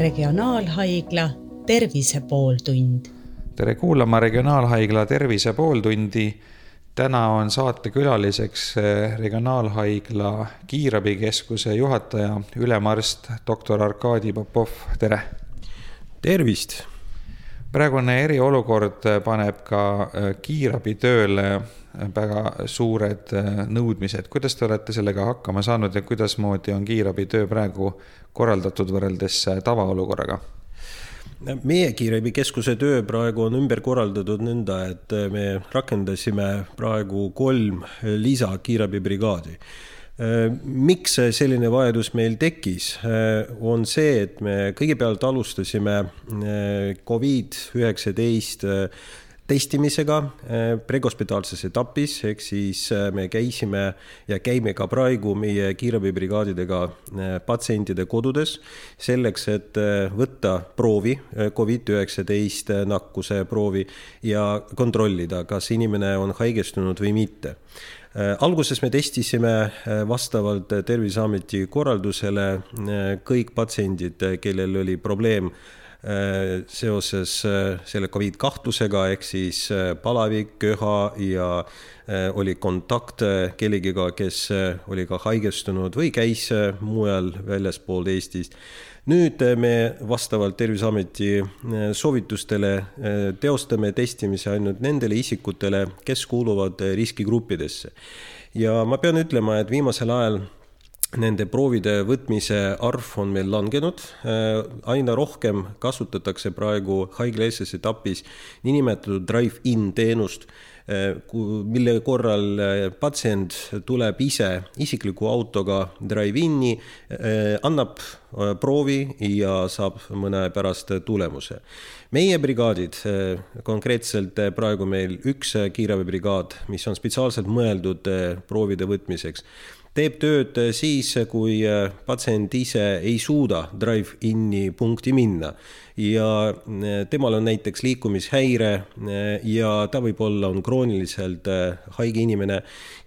Regionaalhaigla Tervise pooltund. tere kuulama Regionaalhaigla Tervise pooltundi. täna on saatekülaliseks eh, Regionaalhaigla kiirabikeskuse juhataja, ülemarst doktor Arkadi Popov, tere. tervist. praegune eriolukord paneb ka eh, kiirabi tööle väga suured äh, nõudmised, kuidas te olete sellega hakkama saanud ja kuidasmoodi on kiirabi töö praegu korraldatud võrreldes äh, tavaolukorraga? meie kiirabikeskuse töö praegu on ümber korraldatud nõnda, et äh, me rakendasime praegu kolm lisakiirabibrigaadi miks selline vajadus meil tekkis, on see, et me kõigepealt alustasime Covid üheksateist testimisega äh, prehospitaalses etapis, ehk siis äh, me käisime ja käime ka praegu meie kiirabibrigaadidega äh, patsientide kodudes selleks, et võtta proovi, Covid-19 nakkuse proovi ja kontrollida, kas inimene on haigestunud või mitte. Alguses me testisime vastavalt Terviseameti korraldusele kõik patsiendid, kellel oli probleem seoses äh, selle Covid kahtlusega ehk siis äh, palavik, köha ja oli kontakt kellegiga, kes oli ka haigestunud või käis mujal väljaspool Eestist. nüüd me vastavalt Terviseameti soovitustele teostame testimise ainult nendele isikutele, kes kuuluvad riskigruppidesse. ja ma pean ütlema, et viimasel ajal Nende proovide võtmise arv on meil langenud, äh, aina rohkem kasutatakse praegu haiglaeelses etapis niinimetatud drive-in teenust, äh, mille korral äh, patsient tuleb ise isikliku autoga drive-in'i, annab proovi ja saab mõne aja pärast tulemuse. meie brigaadid, konkreetselt praegu meil üks kiirabibrigaad, mis on spetsiaalselt mõeldud proovide võtmiseks teeb tööd siis, kui äh, patsient ise ei suuda drive-in'i punkti minna. Ja äh, temal on näiteks liikumishäire äh, ja ta võib-olla on krooniliselt haige inimene.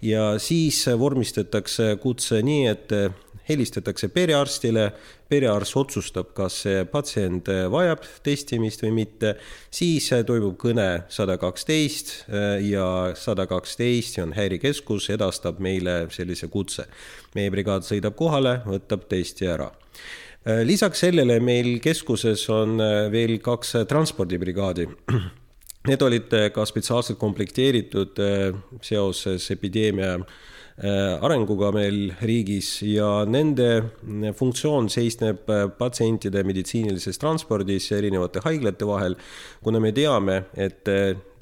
Ja siis vormistatakse kutse nii, et helistatakse perearstile, perearst otsustab, kas see patsient vajab testimist või mitte, siis toimub kõne sada kaksteist äh, ja sada kaksteist, see on häirekeskus, edastab meile sellise kutse. meie brigaad sõidab kohale, võtab testi ära äh, lisaks sellele meil keskuses on äh, veel kaks transpordibrigaadi. Need olid ka spetsiaalselt komplekteeritud seoses epideemia arenguga meil riigis ja nende äh, funktsioon seisneb äh, patsientide meditsiinilises transpordis erinevate haiglate vahel, kuna me teame, et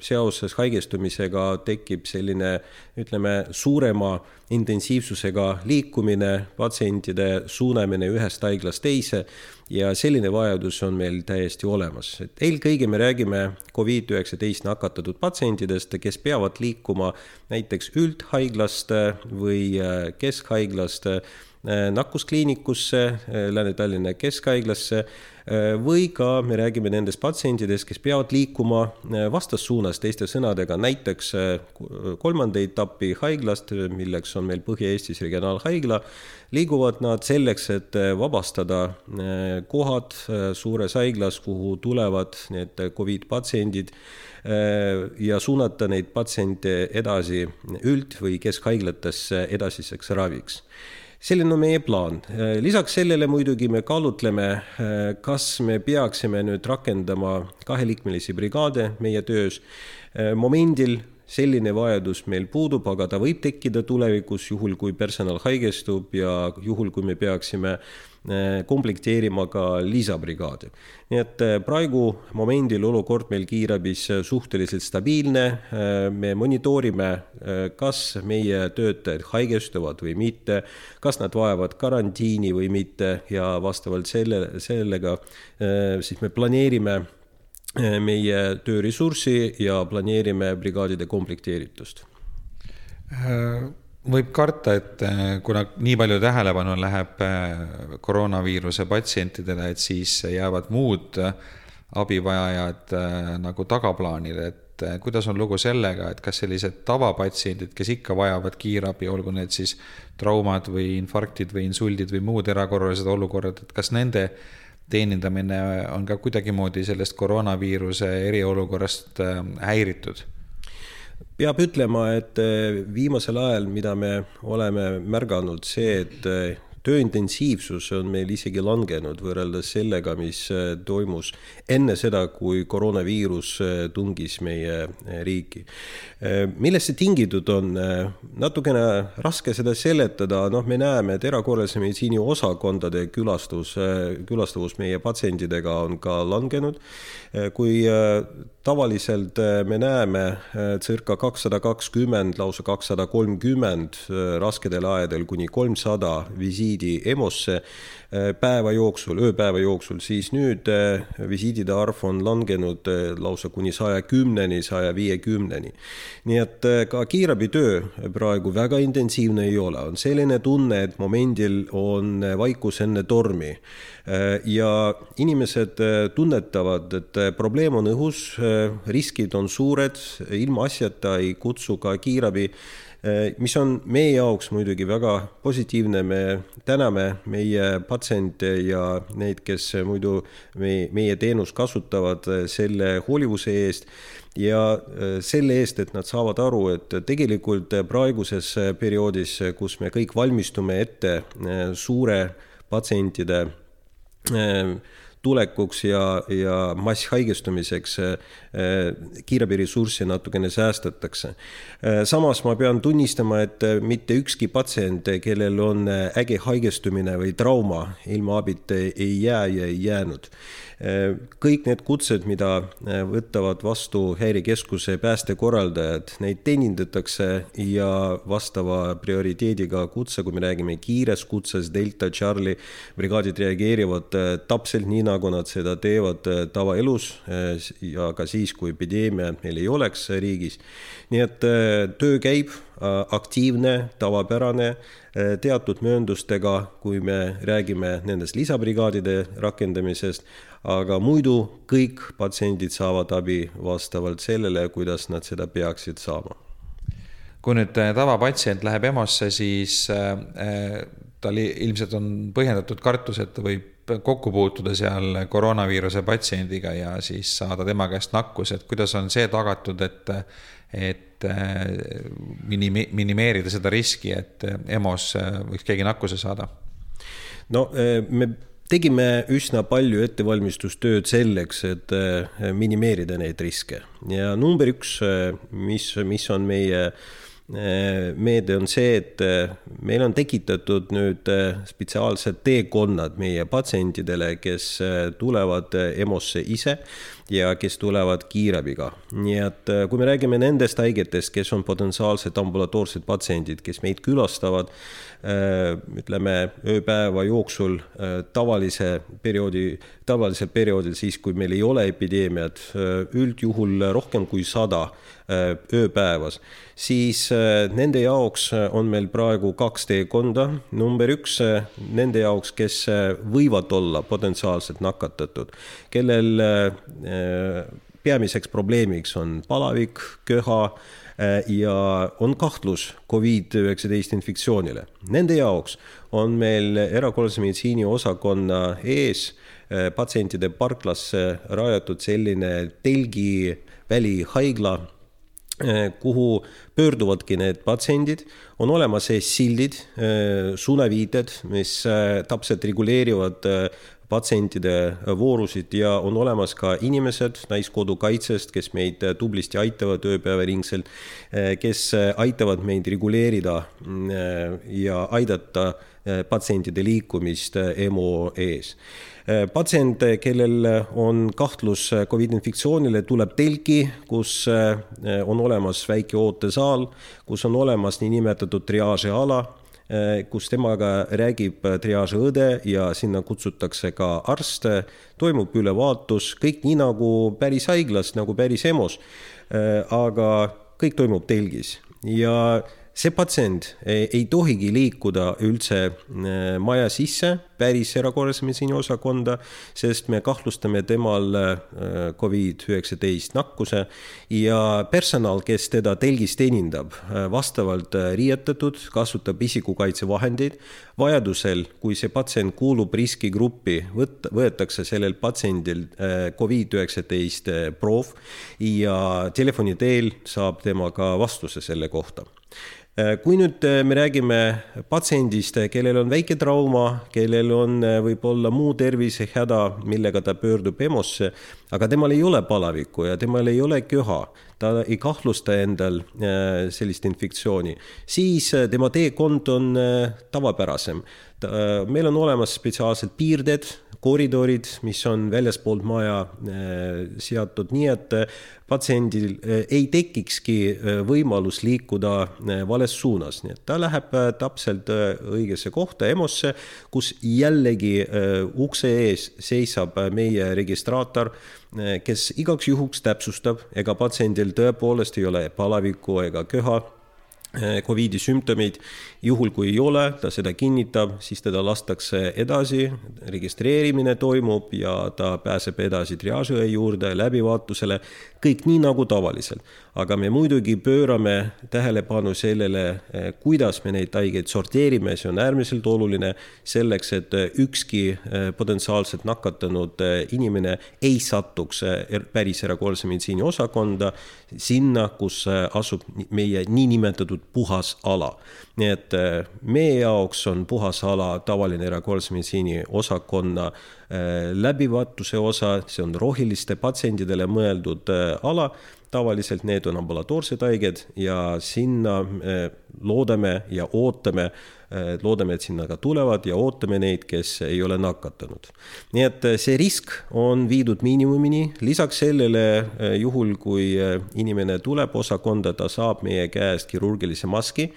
seoses haigestumisega tekib selline, ütleme, suurema intensiivsusega liikumine, patsientide suunamine ühest haiglast teise ja selline vajadus on meil täiesti olemas, et eelkõige me räägime Covid-19 nakatatud patsientidest, kes peavad liikuma näiteks üldhaiglast või keskhaiglast nakkuskliinikusse, Lääne-Tallinna Keskhaiglasse Äh, või ka me räägime nendest patsientidest, kes peavad liikuma äh, vastassuunas, teiste sõnadega näiteks äh, kolmanda etapi haiglast, milleks on meil Põhja-Eestis regionaalhaigla, liiguvad nad selleks, et vabastada kohad suures haiglas, kuhu tulevad need Covid patsiendid ja suunata neid patsiente edasi üld- või keskhaiglatesse edasiseks raviks selline on meie plaan. lisaks sellele muidugi me kaalutleme, kas me peaksime nüüd rakendama kaheliikmelisi brigaade meie töös. momendil selline vajadus meil puudub, aga ta võib tekkida tulevikus, juhul kui personal haigestub ja juhul, kui me peaksime Eh, komplekteerima ka lisabrigaade. nii et eh, praegu momendil olukord meil kiirabis eh, suhteliselt stabiilne, me monitoorime, kas meie töötajad haigestuvad või mitte, kas nad vajavad karantiini või mitte ja vastavalt selle, sellega siis me planeerime meie tööressurssi ja planeerime brigaadide komplekteeritust võib karta, et äh, kuna nii palju tähelepanu läheb äh, koroonaviiruse patsientidele, et siis jäävad muud äh, abivajajad nagu tagaplaanile, et kuidas on lugu sellega, et kas sellised tavapatsiendid, kes ikka vajavad kiirabi, olgu need siis traumad või infarktid või insuldid või muud erakorralised olukorrad, et kas nende teenindamine on ka kuidagimoodi sellest koroonaviiruse eriolukorrast häiritud? Peab ütlema, et viimasel ajal, mida me oleme märganud, see, et töö intensiivsus on meil isegi langenud võrreldes sellega, mis äh, toimus enne seda, kui koroonaviirus tungis meie riiki. millest see tingitud on, natukene raske seda seletada, noh, me näeme, et erakorralise meditsiini osakondade külastus, külastavus meie patsientidega on ka langenud. kui tavaliselt me näeme circa kakssada kakskümmend, lausa kakssada kolmkümmend raskedel aegadel kuni kolmsada visiidi EMO-sse. äh, päeva jooksul, ööpäeva jooksul, siis nüüd äh, visiidide arv on langenud äh, lausa kuni saja kümneni, saja viiekümneni. nii et ka kiirabitöö praegu väga intensiivne ei ole, on selline tunne, et momendil on vaikus enne tormi. ja inimesed tunnetavad, et probleem on õhus, riskid on suured, ilmaasjata ei kutsu ka kiirabi Äh, mis on meie jaoks muidugi väga positiivne, me täname meie patsiente ja neid, kes muidu meie, meie teenust kasutavad, äh, selle hoolivuse eest ja äh, selle eest, et nad saavad aru, et tegelikult praeguses perioodis, kus me kõik valmistume ette suure patsientide tulekuks ja, ja masshaigestumiseks äh, kiirabiressurssi natukene säästetakse. Äh, samas ma pean tunnistama, et mitte ükski patsient, kellel on äge haigestumine või trauma, ilma abita ei jää ja ei jäänud kõik need kutsed, mida äh, võtavad vastu Häirekeskuse päästekorraldajad, neid teenindatakse ja vastava prioriteediga kutse, kui me räägime kiirest kutsest, Delta, Charlie, brigaadid reageerivad äh, täpselt nii, nagu nad seda teevad äh, tavaelus ja ka siis, kui epideemia meil ei oleks riigis. Nii et töö käib aktiivne, tavapärane, teatud mööndustega, kui me räägime nendest lisabrigaadide rakendamisest, aga muidu kõik patsiendid saavad abi vastavalt sellele, kuidas nad seda peaksid saama. kui nüüd äh, tavapatsient läheb EMO-sse, siis äh, äh, tal ilmselt on põhjendatud kartus, et ta võib kokku puutuda seal koroonaviiruse patsiendiga ja siis saada tema käest nakkus, et kuidas on see tagatud, et, et minimi-, minimeerida seda riski, et EMO-s võiks keegi nakkuse saada? no me tegime üsna palju ettevalmistustööd selleks, et äh, minimeerida neid riske ja number üks, äh, mis, mis on meie äh, meede on see, et meil on tekitatud nüüd spetsiaalsed teekonnad meie patsientidele, kes tulevad EMO-sse ise ja kes tulevad kiirabiga. nii et kui me räägime nendest haigetest, kes on potentsiaalsed ambulatoorsed patsiendid, kes meid külastavad Äh, ütleme, ööpäeva jooksul äh, tavalise perioodi, tavalisel perioodil, siis kui meil ei ole epideemiat, äh, üldjuhul rohkem kui sada ööpäevas, siis nende jaoks on meil praegu kaks teekonda. number üks, nende jaoks, kes võivad olla potentsiaalselt nakatatud, kellel peamiseks probleemiks on palavik, köha Äh, ja on kahtlus Covid-19 infektsioonile. Nende jaoks on meil erakorralise meditsiini osakonna ees äh, patsientide parklasse rajatud selline telgi välihaigla, äh, kuhu pöörduvadki need patsiendid, on olemas sildid, suunaviited, mis täpselt reguleerivad patsientide voorusid ja on olemas ka inimesed Naiskodukaitsest, kes meid tublisti aitavad ööpäevaringselt, kes aitavad meid reguleerida mm, ja aidata patsientide liikumist EMO ees patsient, kellel on kahtlus Covid infektsioonile, tuleb telki, kus eh, on olemas väike ootesaal, kus on olemas niinimetatud triaažiala Eh, kus temaga räägib eh, triaažiõde ja sinna kutsutakse ka arste, toimub ülevaatus, kõik nii nagu päris haiglas, nagu päris EMO-s. Eh, aga kõik toimub telgis ja see patsient ei, tohigi liikuda üldse äh, maja sisse, päris erakorralise meditsiini osakonda, sest me kahtlustame temal äh, Covid-19 nakkuse ja personal, kes teda telgis teenindab, äh, vastavalt riietatud, kasutab isikukaitsevahendeid. vajadusel, kui see patsient kuulub riskigruppi, võt-, võetakse sellel patsiendil Covid-19 proov ja telefoni teel saab temaga vastuse selle kohta kui nüüd äh, me räägime patsiendist, äh, kellel on väike trauma, kellel on võib-olla muu tervisehäda, millega ta pöördub EMO-sse, aga temal ei ole palavikku ja temal ei ole köha, ta ei kahtlusta endal sellist infektsiooni, siis tema teekond on tavapärasem. meil on olemas spetsiaalsed piirded, koridorid, mis on väljaspoolt maja seatud. Nii, et patsiendil eh, ei tekikski eh, võimalus liikuda eh, vales suunas, nii et ta läheb täpselt õigesse kohta EMO-sse, kus jällegi ukse ees seisab meie registraator, kes igaks juhuks täpsustab, ega patsiendil tõepoolest ei ole palavikku ega köha. Eh, Covidi sümptomeid. juhul, kui ei ole, ta seda kinnitab, siis teda lastakse edasi, registreerimine toimub ja ta pääseb edasi triaažiõe juurde, läbivaatusele, kõik nii nagu tavaliselt. aga me muidugi pöörame tähelepanu sellele, eh, kuidas me neid haigeid sorteerime, see on äärmiselt oluline selleks, et ükski eh, potentsiaalselt nakatunud inimene ei satuks päris erakorralise meditsiini osakonda, sinna, kus asub meie niinimetatud puhas ala. nii et äh, meie jaoks on puhas ala tavaline erakorralise meditsiini osakonna äh, läbivaatuse osa, see on rohiliste patsientidele mõeldud äh, ala tavaliselt need on ambulatoorsed haiged ja sinna loodame ja ootame loodame, et sinna ka tulevad ja ootame neid, kes ei ole nakatunud. nii et eh, see risk on viidud miinimumini, lisaks sellele eh, juhul, kui eh, inimene tuleb osakonda, ta saab meie käest kirurgilise maski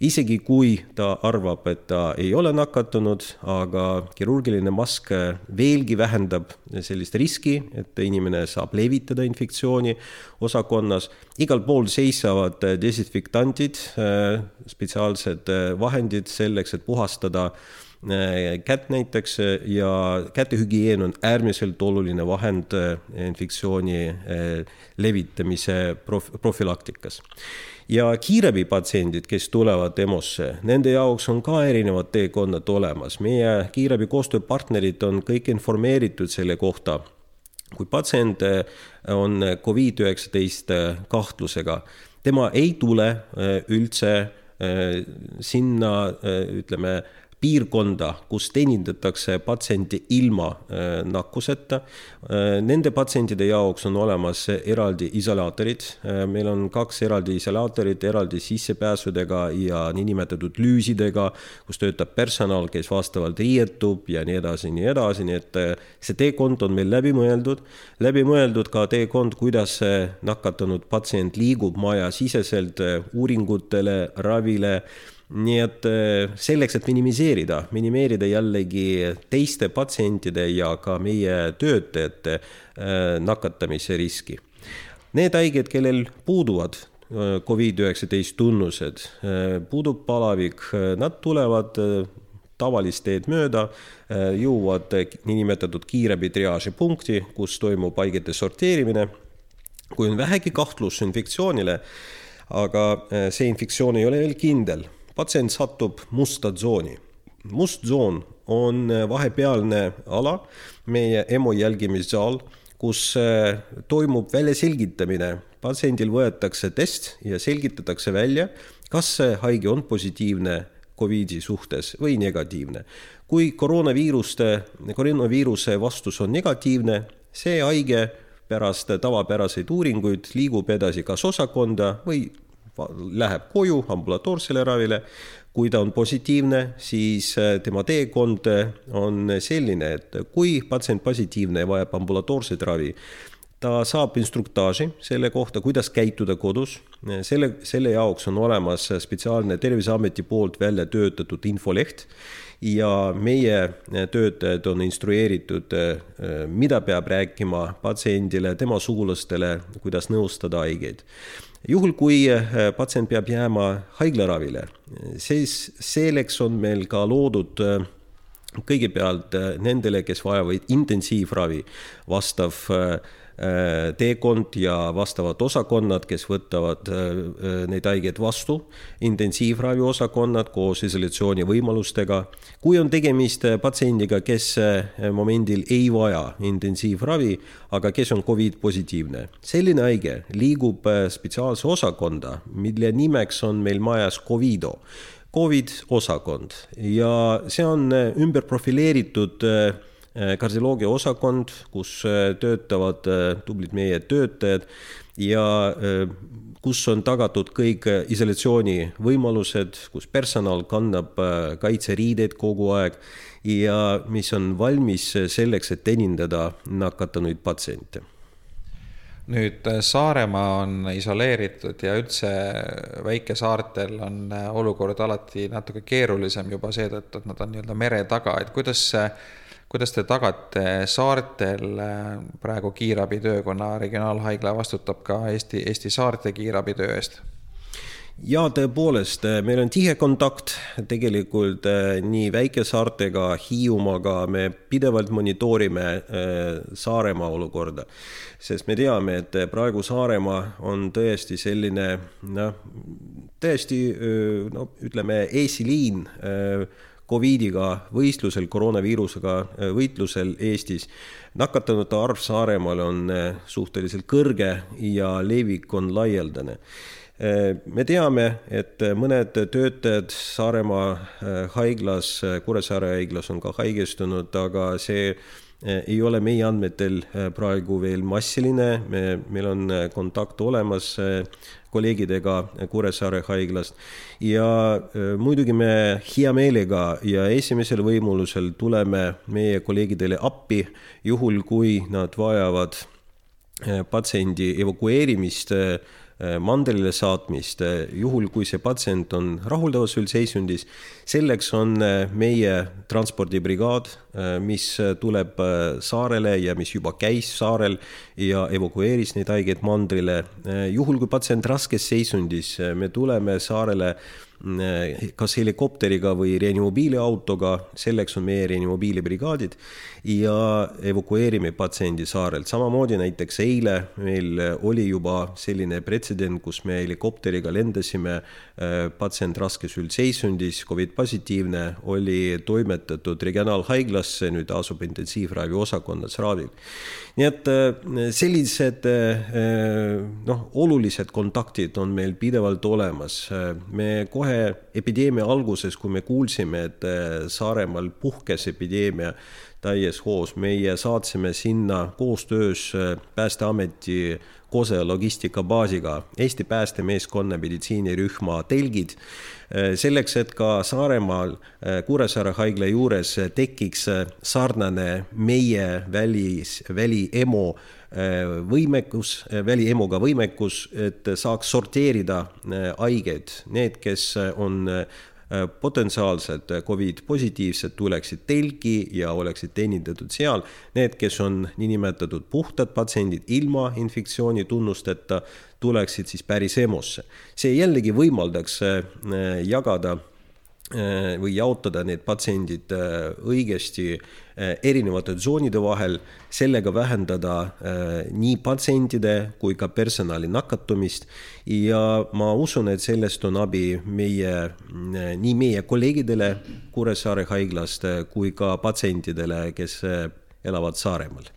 isegi kui ta arvab, et ta ei ole nakatunud, aga kirurgiline mask veelgi vähendab sellist riski, et inimene saab levitada infektsiooni osakonnas. igal pool seisavad desinfektantid, spetsiaalsed vahendid selleks, et puhastada kätt näiteks ja kätehügieen on äärmiselt oluline vahend infektsiooni levitamise prof-, profülaktikas ja kiirabipatsiendid, kes tulevad EMO-sse, nende jaoks on ka erinevad teekonnad olemas. meie kiirabi koostööpartnerid on kõik informeeritud selle kohta. kui patsient on Covid-19 kahtlusega, tema ei tule äh, üldse äh, sinna, ütleme, piirkonda, kus teenindatakse patsienti ilma äh, nakkuseta. Äh, nende patsientide jaoks on olemas eraldi isolaatorid, äh, meil on kaks eraldi isolaatorit eraldi sissepääsudega ja niinimetatud lüüsidega, kus töötab personal, kes vastavalt riietub ja nii edasi, nii edasi, nii et see teekond on meil läbi mõeldud, läbi mõeldud ka teekond, kuidas nakatunud patsient liigub majasiseselt uuringutele, ravile nii et äh, selleks, et minimiseerida, minimeerida jällegi teiste patsientide ja ka meie töötajate äh, nakatamise riski. Need haiged, kellel puuduvad äh, Covid-19 tunnused, puudub palavik, nad tulevad tavalist teed mööda, jõuavad niinimetatud kiirabi triaaži punkti, kus toimub haigete sorteerimine. kui on vähegi kahtlus infektsioonile, aga see infektsioon ei ole veel kindel patsient satub musta tsooni. must tsoon on vahepealne ala, meie EMO jälgimissaal, kus äh, toimub väljaselgitamine. patsiendil võetakse test ja selgitatakse välja, kas see haige on positiivne Covidi suhtes või negatiivne. kui koroonaviiruste, koroonaviiruse vastus on negatiivne, see haige pärast tavapäraseid uuringuid liigub edasi kas osakonda või läheb koju ambulatoorsele ravile. kui ta on positiivne, siis äh, tema teekond äh, on selline, et kui patsient positiivne ja vajab ambulatoorset ravi, ta saab instruktaaži selle kohta, kuidas käituda kodus. selle, selle jaoks on olemas spetsiaalne Terviseameti poolt välja töötatud infoleht ja meie töötajad on instrueeritud, mida peab rääkima patsiendile, tema sugulastele, kuidas nõustada haigeid juhul, kui patsient peab jääma haiglaravile, siis selleks on meil ka loodud kõigepealt nendele, kes vajavad intensiivravi, vastav Äh, teekond ja vastavad osakonnad, kes võtavad äh, äh, neid haigeid vastu, intensiivravi osakonnad koos isolatsiooni võimalustega. kui on tegemist patsiendiga, kes momendil ei vaja intensiivravi, aga kes on Covid positiivne, selline haige liigub spetsiaalse osakonda, mille nimeks on meil majas Covido. Covid osakond. Ja see on ümber profileeritud äh, Äh, kardioloogia osakond, kus äh, töötavad äh, tublid meie töötajad ja kus on tagatud kõik isolatsiooni võimalused, kus personal kannab kaitseriideid kogu aeg ja mis on valmis selleks, et teenindada nakatunuid patsiente. Nüüd Saaremaa on isoleeritud ja üldse väikesaartel on olukord alati natuke keerulisem juba seetõttu, et nad on nii-öelda mere taga, et kuidas kuidas te tagate saartel äh, praegu kiirabitöö, kuna regionaalhaigla vastutab ka Eesti, Eesti saarte kiirabitöö eest? ja tõepoolest, äh, meil on tihe kontakt tegelikult äh, nii väikesaartega, Hiiumaaga, me pidevalt monitoorime Saaremaa olukorda, sest me teame, et praegu Saaremaa on tõesti selline noh, tõesti no ütleme, eesliin Covidiga võistlusel, koroonaviirusega äh, võitlusel Eestis. nakatunute arv Saaremaal on äh, suhteliselt kõrge ja levik on laialdane äh, me teame, et mõned töötajad Saaremaa haiglas, Kuressaare haiglas on ka haigestunud, aga see ei ole meie andmetel praegu veel massiline, me, meil on kontakt olemas kolleegidega Kuressaare haiglast. ja muidugi me hea meelega ja esimesel võimalusel tuleme meie kolleegidele appi, juhul kui nad vajavad patsiendi evakueerimist mandrile saatmist, juhul kui see patsient on rahuldavas üldseisundis. Selleks on äh, meie transpordibrigaad, mis tuleb saarele ja mis juba käis saarel ja evakueeris neid haigeid mandrile. juhul kui patsient raskes seisundis, me tuleme saarele kas helikopteriga või reanimobiiliautoga, selleks on meie reanimobiilibrigaadid ja evakueerime patsiendi saarelt. samamoodi näiteks eile meil oli juba selline pretsedent, kus me helikopteriga lendasime, äh, patsient raskes üldseisundis, Covid positiivne, oli toimetatud regionaalhaiglasse, nüüd asub intensiivravi osakonnas ravil. nii et äh, sellised äh, noh, olulised kontaktid on meil pidevalt olemas. me kohe epideemia alguses, kui me kuulsime, et Saaremaal puhkes epideemia, täies hoos. meie saatsime sinna koostöös Päästeameti Kose logistikabaasiga Eesti päästemeeskonna meditsiinirühma telgid äh, selleks, et ka Saaremaal äh, Kuressaare haigla juures tekiks sarnane meie välis, väliemo võimekus, väliemoga võimekus, et saaks sorteerida haigeid, need, kes on potentsiaalsed Covid positiivsed tuleksid telgi ja oleksid teenindatud seal. Need, kes on niinimetatud puhtad patsiendid ilma infektsiooni tunnusteta, tuleksid siis päris EMO-sse. see jällegi võimaldaks äh, jagada Äh, või jaotada need patsiendid äh, õigesti äh, erinevate tsoonide vahel, sellega vähendada nii patsientide kui ka personali nakatumist. ja ma usun, et sellest on abi meie, nii meie kolleegidele Kuressaare haiglast kui ka patsientidele, kes elavad Saaremaal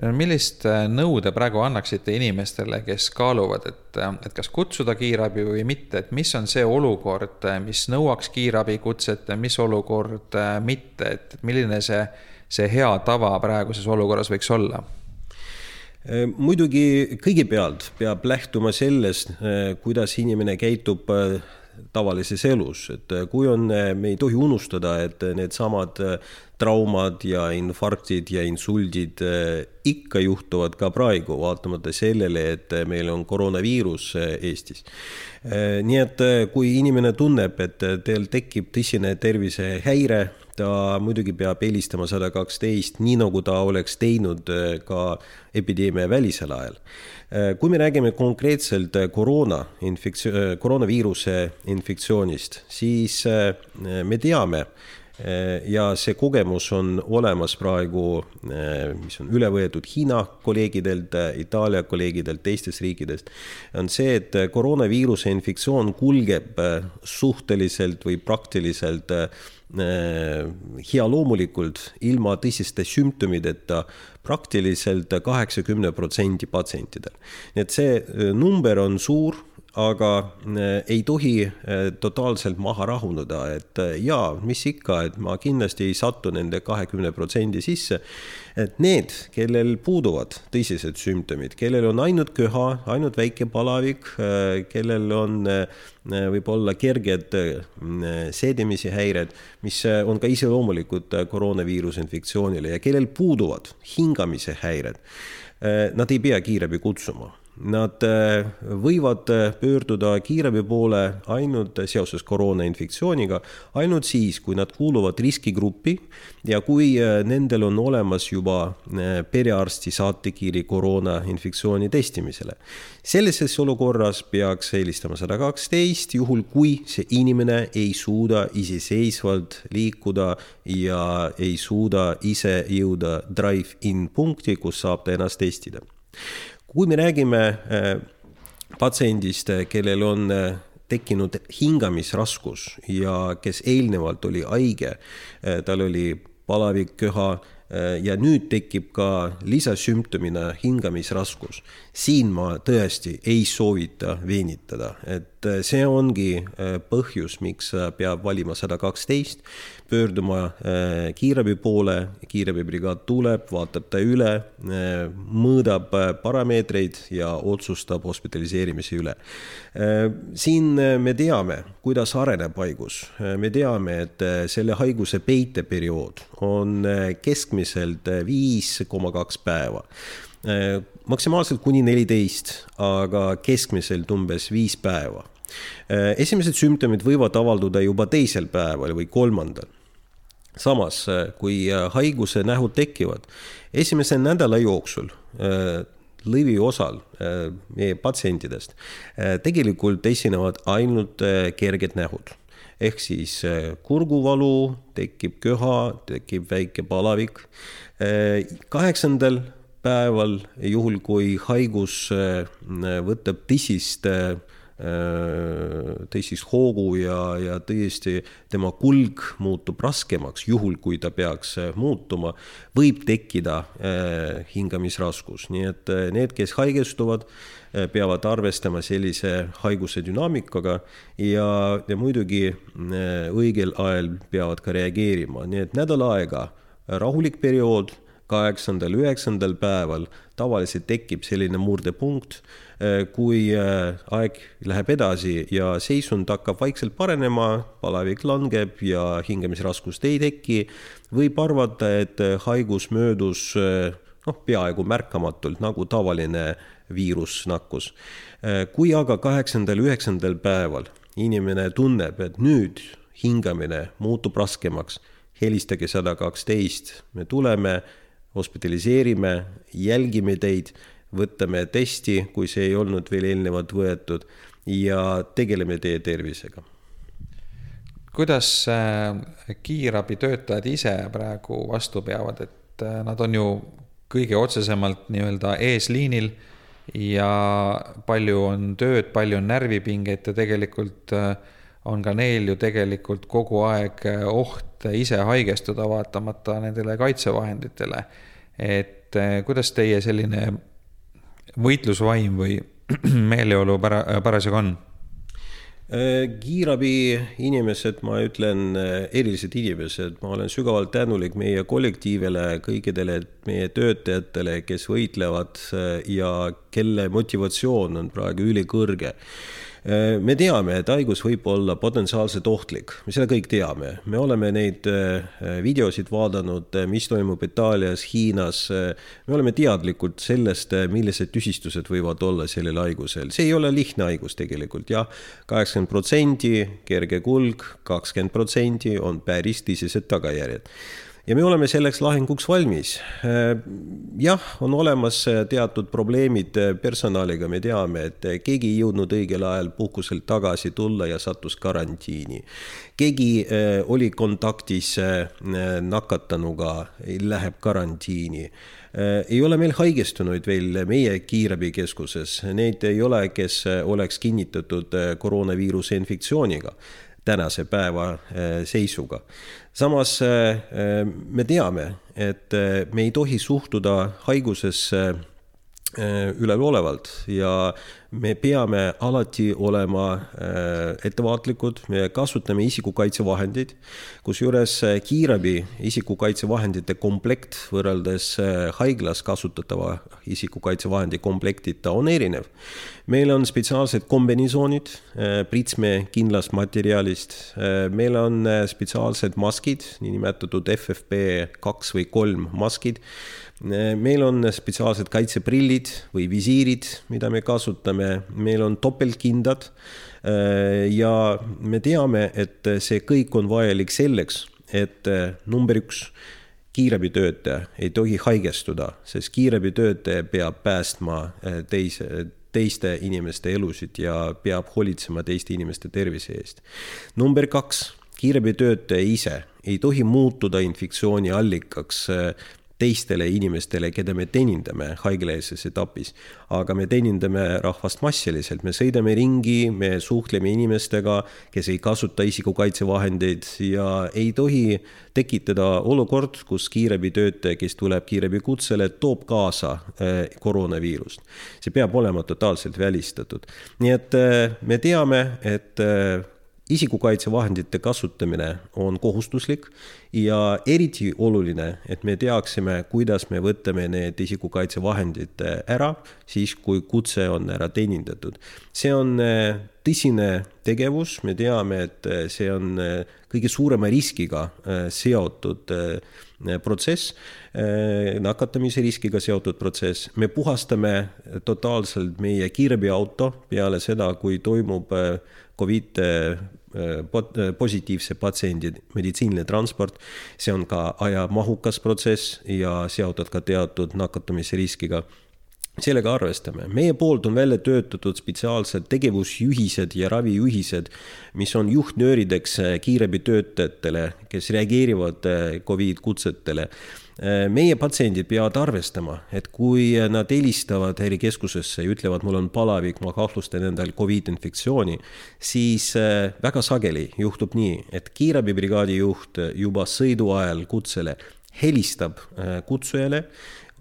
millist äh, nõu te praegu annaksite inimestele, kes kaaluvad, et, äh, et kas kutsuda kiirabi või mitte, et mis on see olukord, äh, mis nõuaks kiirabikutset mis olukord mitte, et milline see, see hea tava praeguses olukorras võiks olla? muidugi kõigepealt peab lähtuma sellest, kuidas inimene käitub tavalises elus, et kui on, me ei tohi unustada, et needsamad traumad ja infarktid ja insuldid eh, ikka juhtuvad ka praegu, vaatamata sellele, et meil on koroonaviirus eh, Eestis. Eh, nii et kui inimene tunneb, et teil tekib tõsine tervisehäire, ta muidugi peab helistama sada kaksteist, nii nagu ta oleks teinud ka epideemia välisel ajal. kui me räägime konkreetselt koroona infektsioon, koroonaviiruse infektsioonist, siis me teame, Eh, ja see kogemus on olemas praegu, eh, mis on üle võetud Hiina kolleegidelt, eh, Itaalia kolleegidelt, teistest riikidest, on see, et koroonaviiruse infektsioon kulgeb suhteliselt või praktiliselt healoomulikult, ilma tõsiste sümptomideta praktiliselt kaheksakümne protsendi patsientidel. nii et see number on suur aga eh, ei tohi eh, totaalselt maha rahuneda, et eh, jaa, mis ikka, et ma kindlasti ei satu nende kahekümne protsendi sisse. et need, kellel puuduvad tõsised sümptomid, kellel on ainult köha, ainult väike palavik, kellel on võib-olla kerged seedimise häired, mis on ka iseloomulikud koroonaviiruse infektsioonile ja kellel puuduvad hingamise häired, nad ei pea kiirabi kutsuma Nad äh, võivad äh, pöörduda kiirabi poole ainult seoses koroonainfektsiooniga, ainult siis, kui nad kuuluvad riskigruppi ja kui äh, nendel on olemas juba perearsti saatekiri koroonainfektsiooni testimisele. sellises olukorras peaks helistama sada kaksteist, juhul kui see inimene ei suuda iseseisvalt liikuda ja ei suuda ise jõuda drive-in punkti, kus saab ta ennast testida kui me räägime äh, patsiendist, äh, kellel on äh, tekkinud hingamisraskus ja kes eelnevalt oli haige, tal oli palavik, köha ja nüüd tekib ka lisasümptomina hingamisraskus, siin ma tõesti ei soovita venitada, et see ongi põhjus, miks peab valima sada kaksteist pöörduma äh, kiirabi poole, kiirabibrigaad tuleb, vaatab ta üle, äh, mõõdab äh, parameetreid ja otsustab hospitaliseerimise üle. siin me teame, kuidas areneb haigus, me teame, et selle haiguse peiteperiood on keskmiselt viis koma kaks päeva maksimaalselt kuni neliteist, aga keskmiselt umbes viis päeva. esimesed sümptomid võivad avalduda juba teisel päeval või kolmandal samas, äh, kui äh, haiguse nähud tekivad, esimese nädala jooksul äh, lõviosal meie patsientidest tegelikult esinevad ainult kerged nähud ehk siis kurguvalu, tekib köha, tekib väike palavik. kaheksandal päeval, juhul kui haigus võtab tõsist Äh, tõsist hoogu ja, ja tõesti tema kulg muutub raskemaks, juhul kui ta peaks äh, muutuma, võib tekkida hingamisraskus, nii et need, kes haigestuvad, peavad arvestama sellise haiguse dünaamikaga ja, ja muidugi õigel ajal peavad ka reageerima, nii et nädal aega rahulik periood kaheksandal, üheksandal päeval tavaliselt tekib selline murdepunkt, eh, kui eh, aeg läheb edasi ja seisund hakkab vaikselt parenema, palavik langeb ja hingamisraskust ei teki, võib arvata, et haigus möödus noh, peaaegu märkamatult nagu tavaline viirusnakkus. kui aga kaheksandal, üheksandal päeval inimene tunneb, et nüüd hingamine muutub raskemaks, helistage sada kaksteist, me tuleme hospitaliseerime, jälgime teid, võtame testi, kui see ei olnud veel eelnevalt võetud ja tegeleme teie tervisega. kuidas äh, kiirabitöötajad ise praegu vastu peavad, et äh, nad on ju kõige otsesemalt nii-öelda eesliinil ja palju on tööd, palju on närvipinget ja tegelikult äh, on ka neil ju tegelikult kogu aeg oht ise haigestuda, vaatamata nendele kaitsevahenditele. et eh, kuidas teie selline võitlusvaim või meeleolu para-, parasjagu on? Äh, kiirabi inimesed, ma ütlen, erilised inimesed, ma olen sügavalt tänulik meie kollektiivile, kõikidele meie töötajatele, kes võitlevad ja kelle motivatsioon on praegu ülikõrge me teame, et haigus võib olla potentsiaalselt ohtlik, me seda kõik teame, me oleme neid videosid vaadanud, mis toimub Itaalias, Hiinas. me oleme teadlikud sellest, millised tüsistused võivad olla sellel haigusel, see ei ole lihtne haigus tegelikult jah. kaheksakümmend protsenti kerge kulg, kakskümmend protsenti on päris tõsised tagajärjed ja me oleme selleks lahinguks valmis. Äh, jah, on olemas äh, teatud probleemid äh, personaliga, me teame, et keegi ei jõudnud õigel ajal puhkuselt tagasi tulla ja sattus karantiini. keegi oli kontaktis nakatanuga, läheb karantiini ei ole meil haigestunuid veel meie kiirabikeskuses, neid ei ole, kes oleks kinnitatud koroonaviiruse infektsiooniga tänase päeva seisuga. Samas äh, äh, me teame, et me ei tohi suhtuda haigusesse üleolevalt ja me peame alati olema äh, ettevaatlikud, me kasutame isikukaitsevahendeid, kusjuures äh, kiirabi isikukaitsevahendite komplekt võrreldes äh, haiglas kasutatava isikukaitsevahendi komplektita on erinev. meil on spetsiaalsed kombinesoonid pritsme kindlast materjalist, meil on spetsiaalsed maskid, niinimetatud FFP kaks või kolm maskid meil on spetsiaalsed kaitseprillid või visiirid, mida me kasutame, meil on topeltkindad. Äh, ja me teame, et see kõik on vajalik selleks, et äh, number üks, kiirabitöötaja ei tohi haigestuda, sest kiirabitöötaja peab päästma teise, teiste inimeste elusid ja peab hoolitsema teiste inimeste tervise eest. number kaks kiirabitöötaja ise ei tohi muutuda infektsiooni allikaks teistele inimestele, keda me teenindame haiglaeelses etapis. aga me teenindame rahvast massiliselt, me sõidame ringi, me suhtleme inimestega, kes ei kasuta isikukaitsevahendeid ja ei tohi tekitada olukord, kus kiirabitöötaja, kes tuleb kiirabikutsele, toob kaasa äh, koroonaviirust. see peab olema totaalselt välistatud. nii et äh, me teame, et äh, isikukaitsevahendite kasutamine on kohustuslik ja eriti oluline, et me teaksime, kuidas me võtame need isikukaitsevahendid ära siis, kui kutse on ära teenindatud. see on äh, tõsine tegevus, me teame, et äh, see on äh, kõige suurema riskiga seotud protsess, nakatamise riskiga seotud protsess, me puhastame totaalselt meie kiirabiauto peale seda, kui toimub Covid positiivse patsiendi meditsiiniline transport. see on ka ajamahukas protsess ja seotud ka teatud nakatumise riskiga. Sellega arvestame, meie poolt on välja töötatud spetsiaalsed tegevusjuhised ja ravijuhised, mis on juhtnöörideks kiirabitöötajatele, kes reageerivad Covid kutsetele Äh, meie patsiendid peavad arvestama, et kui nad helistavad häirekeskusesse ja ütlevad, mul on palavik, ma kahtlustan endal Covid infektsiooni, siis äh, väga sageli juhtub nii, et kiirabibrigaadi juht juba sõidu ajal kutsele helistab äh, kutsujale,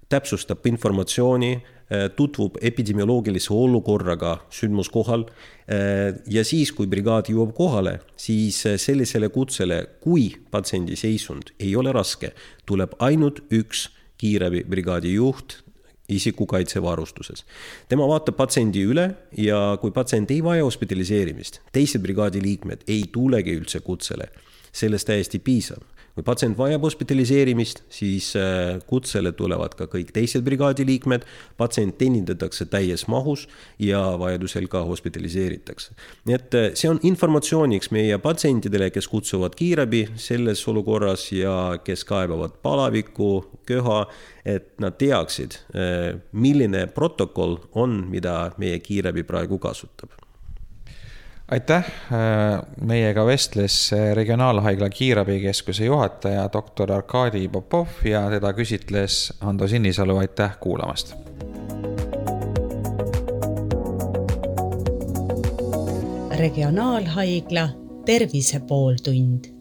täpsustab informatsiooni Äh, tutvub epidemioloogilise olukorraga sündmuskohal. Äh, ja siis, kui brigaad jõuab kohale, siis äh, sellisele kutsele, kui patsiendi seisund ei ole raske, tuleb ainult üks kiirabibrigaadi juht isikukaitsevarustuses. tema vaatab patsiendi üle ja kui patsient ei vaja hospitaliseerimist, teised brigaadi liikmed ei tulegi üldse kutsele. sellest täiesti piisab kui patsient vajab hospitaliseerimist, siis äh, kutsele tulevad ka kõik teised brigaadi liikmed, patsient teenindatakse täies mahus ja vajadusel ka hospitaliseeritakse. nii et äh, see on informatsiooniks meie patsientidele, kes kutsuvad kiirabi selles olukorras ja kes kaebavad palavikku, köha, et nad teaksid, äh, milline protokoll on, mida meie kiirabi praegu kasutab aitäh, meiega vestles Regionaalhaigla kiirabikeskuse juhataja doktor Arkadi Popov ja teda küsitles Ando Sinisalu, aitäh kuulamast. regionaalhaigla Tervise pooltund